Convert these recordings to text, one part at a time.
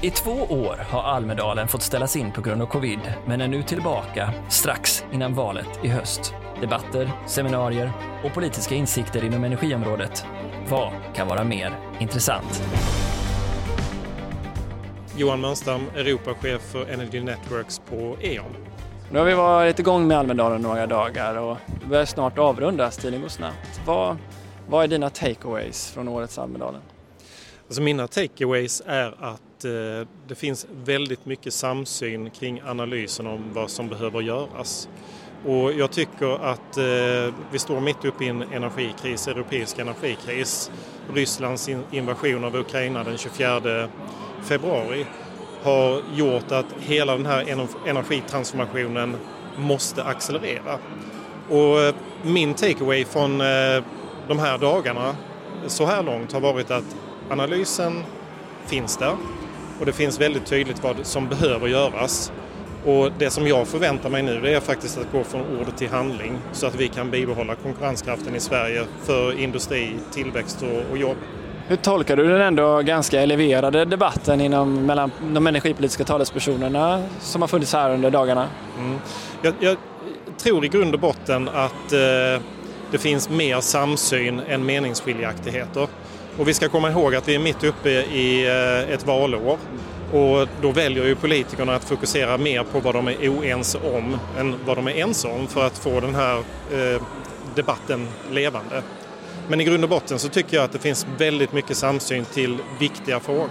I två år har Almedalen fått ställas in på grund av covid, men är nu tillbaka strax innan valet i höst. Debatter, seminarier och politiska insikter inom energiområdet. Vad kan vara mer intressant? Johan Mörnstam, Europachef för Energy Networks på E.ON. Nu har vi varit igång med Almedalen några dagar och det börjar snart avrundas, tiden går snabbt. Vad, vad är dina takeaways från årets Almedalen? Alltså mina takeaways är att eh, det finns väldigt mycket samsyn kring analysen om vad som behöver göras. Och jag tycker att eh, vi står mitt uppe i en energikris, europeisk energikris. Rysslands invasion av Ukraina den 24 februari har gjort att hela den här energitransformationen måste accelerera. Och eh, min takeaway från eh, de här dagarna så här långt har varit att analysen finns där och det finns väldigt tydligt vad som behöver göras. Och det som jag förväntar mig nu det är faktiskt att gå från ord till handling så att vi kan bibehålla konkurrenskraften i Sverige för industri, tillväxt och, och jobb. Hur tolkar du den ändå ganska eleverade debatten inom, mellan de energipolitiska talespersonerna som har funnits här under dagarna? Mm. Jag, jag, tror i grund och botten att eh, det finns mer samsyn än meningsskiljaktigheter. Och vi ska komma ihåg att vi är mitt uppe i eh, ett valår och då väljer ju politikerna att fokusera mer på vad de är oense om än vad de är ense om för att få den här eh, debatten levande. Men i grund och botten så tycker jag att det finns väldigt mycket samsyn till viktiga frågor.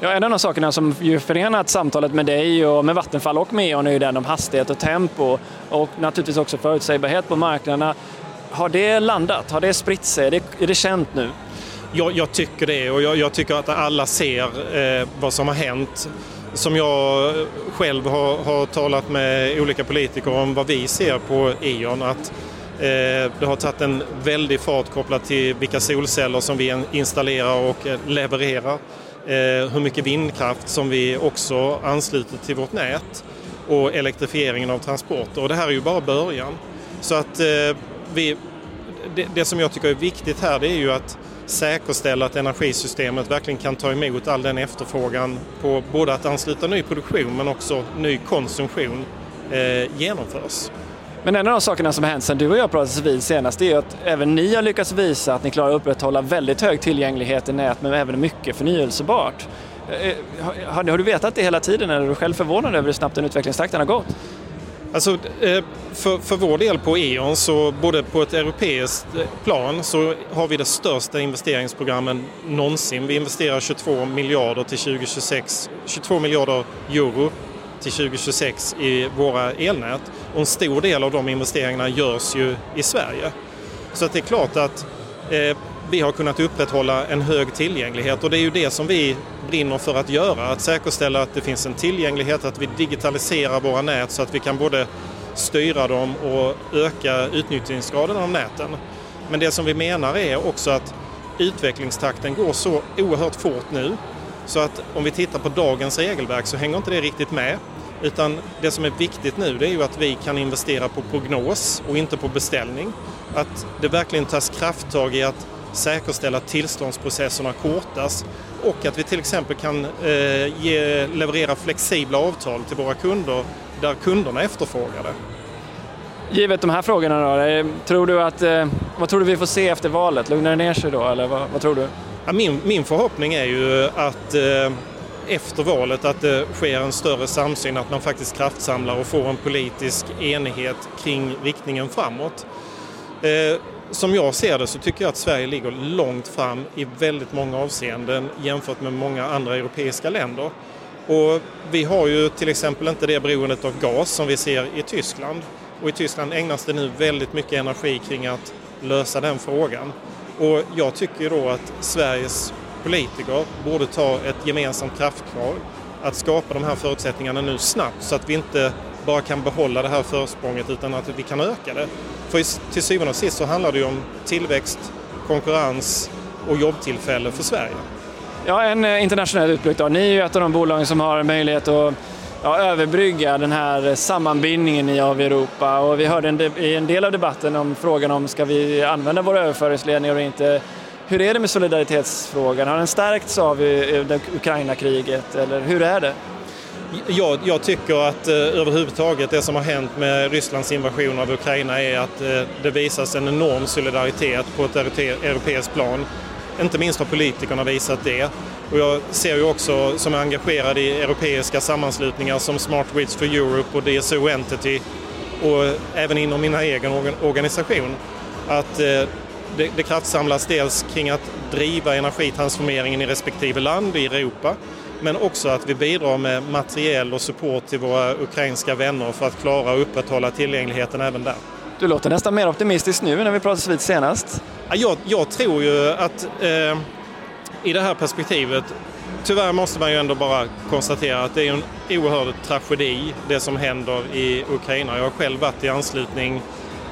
Ja, en av de sakerna som ju förenat samtalet med dig och med Vattenfall och med E.ON är ju den om hastighet och tempo och naturligtvis också förutsägbarhet på marknaderna. Har det landat? Har det spritt sig? Är det, är det känt nu? Jag, jag, tycker det och jag, jag tycker att alla ser eh, vad som har hänt. Som jag själv har, har, talat med olika politiker om vad vi ser på E.ON. Att Eh, det har tagit en väldig fart kopplat till vilka solceller som vi installerar och eh, levererar. Eh, hur mycket vindkraft som vi också ansluter till vårt nät och elektrifieringen av transporter. Och det här är ju bara början. Så att eh, vi, det, det som jag tycker är viktigt här det är ju att säkerställa att energisystemet verkligen kan ta emot all den efterfrågan på både att ansluta ny produktion men också ny konsumtion eh, genomförs. Men en av de sakerna som har hänt sedan du och jag pratades vid senast är att även ni har lyckats visa att ni klarar att upprätthålla väldigt hög tillgänglighet i nät men även mycket förnyelsebart. Eh, har, har du vetat det hela tiden eller är du själv förvånad över hur snabbt den utvecklingstakten har gått? Alltså, eh, för, för vår del på E.ON, så både på ett europeiskt eh, plan så har vi det största investeringsprogrammen någonsin. Vi investerar 22 miljarder till 2026, 22 miljarder euro till 2026 i våra elnät. Och en stor del av de investeringarna görs ju i Sverige. Så att det är klart att eh, vi har kunnat upprätthålla en hög tillgänglighet och det är ju det som vi brinner för att göra. Att säkerställa att det finns en tillgänglighet, att vi digitaliserar våra nät så att vi kan både styra dem och öka utnyttjningsgraden av näten. Men det som vi menar är också att utvecklingstakten går så oerhört fort nu så att om vi tittar på dagens regelverk så hänger inte det riktigt med. Utan det som är viktigt nu det är ju att vi kan investera på prognos och inte på beställning. Att det verkligen tas krafttag i att säkerställa att tillståndsprocesserna kortas och att vi till exempel kan eh, ge, leverera flexibla avtal till våra kunder där kunderna efterfrågar det. Givet de här frågorna då, eh, tror du att, eh, vad tror du vi får se efter valet? Lugnar det ner sig då eller vad, vad tror du? Ja, min, min förhoppning är ju att efter valet att det sker en större samsyn, att man faktiskt kraftsamlar och får en politisk enighet kring riktningen framåt. Som jag ser det så tycker jag att Sverige ligger långt fram i väldigt många avseenden jämfört med många andra europeiska länder. Och vi har ju till exempel inte det beroendet av gas som vi ser i Tyskland. Och i Tyskland ägnas det nu väldigt mycket energi kring att lösa den frågan. Och jag tycker då att Sveriges politiker borde ta ett gemensamt krafttag att skapa de här förutsättningarna nu snabbt så att vi inte bara kan behålla det här försprånget utan att vi kan öka det. För till syvende och sist så handlar det ju om tillväxt, konkurrens och jobbtillfällen för Sverige. Ja, en eh, internationell utblick då. Ni är ju ett av de bolagen som har möjlighet att ja, överbrygga den här sammanbindningen i av Europa och vi hörde en i en del av debatten om frågan om ska vi använda våra överföringsledningar och inte Hur är det med solidaritetsfrågan? Har den stärkts av eh, Ukraina-kriget eller hur är det? Jag, jag, tycker att eh, överhuvudtaget det som har hänt med Rysslands invasion av Ukraina är att eh, det visas en enorm solidaritet på ett europeiskt plan. Inte minst har politikerna visat det. Och jag ser ju också som är engagerad i europeiska sammanslutningar som Smart Grids for Europe och DSO Entity och även inom min egen organisation att eh, det, det kraftsamlas dels kring att driva energitransformeringen i respektive land i Europa men också att vi bidrar med materiell och support till våra ukrainska vänner för att klara och upprätthålla tillgängligheten även där. Du låter nästan mer optimistisk nu när vi pratade vid senast. Jag, jag tror ju att eh, i det här perspektivet Tyvärr måste man ju ändå bara konstatera att det är en oerhörd tragedi det som händer i Ukraina. Jag har själv varit i anslutning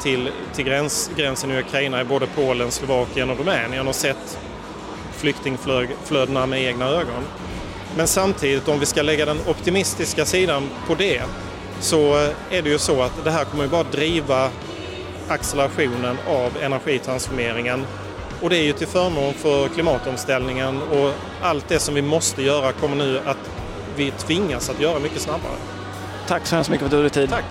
till, till gräns, gränsen i Ukraina i både Polen, Slovakien och Rumänien och sett flyktingflödena med egna ögon. Men samtidigt, om vi ska lägga den optimistiska sidan på det, så är det ju så att det här kommer ju bara driva accelerationen av energitransformeringen. Och det är ju till förmån för klimatomställningen och allt det som vi måste göra kommer nu att vi tvingas att göra mycket snabbare. Tack så hemskt mycket för att du hade tid. Tack.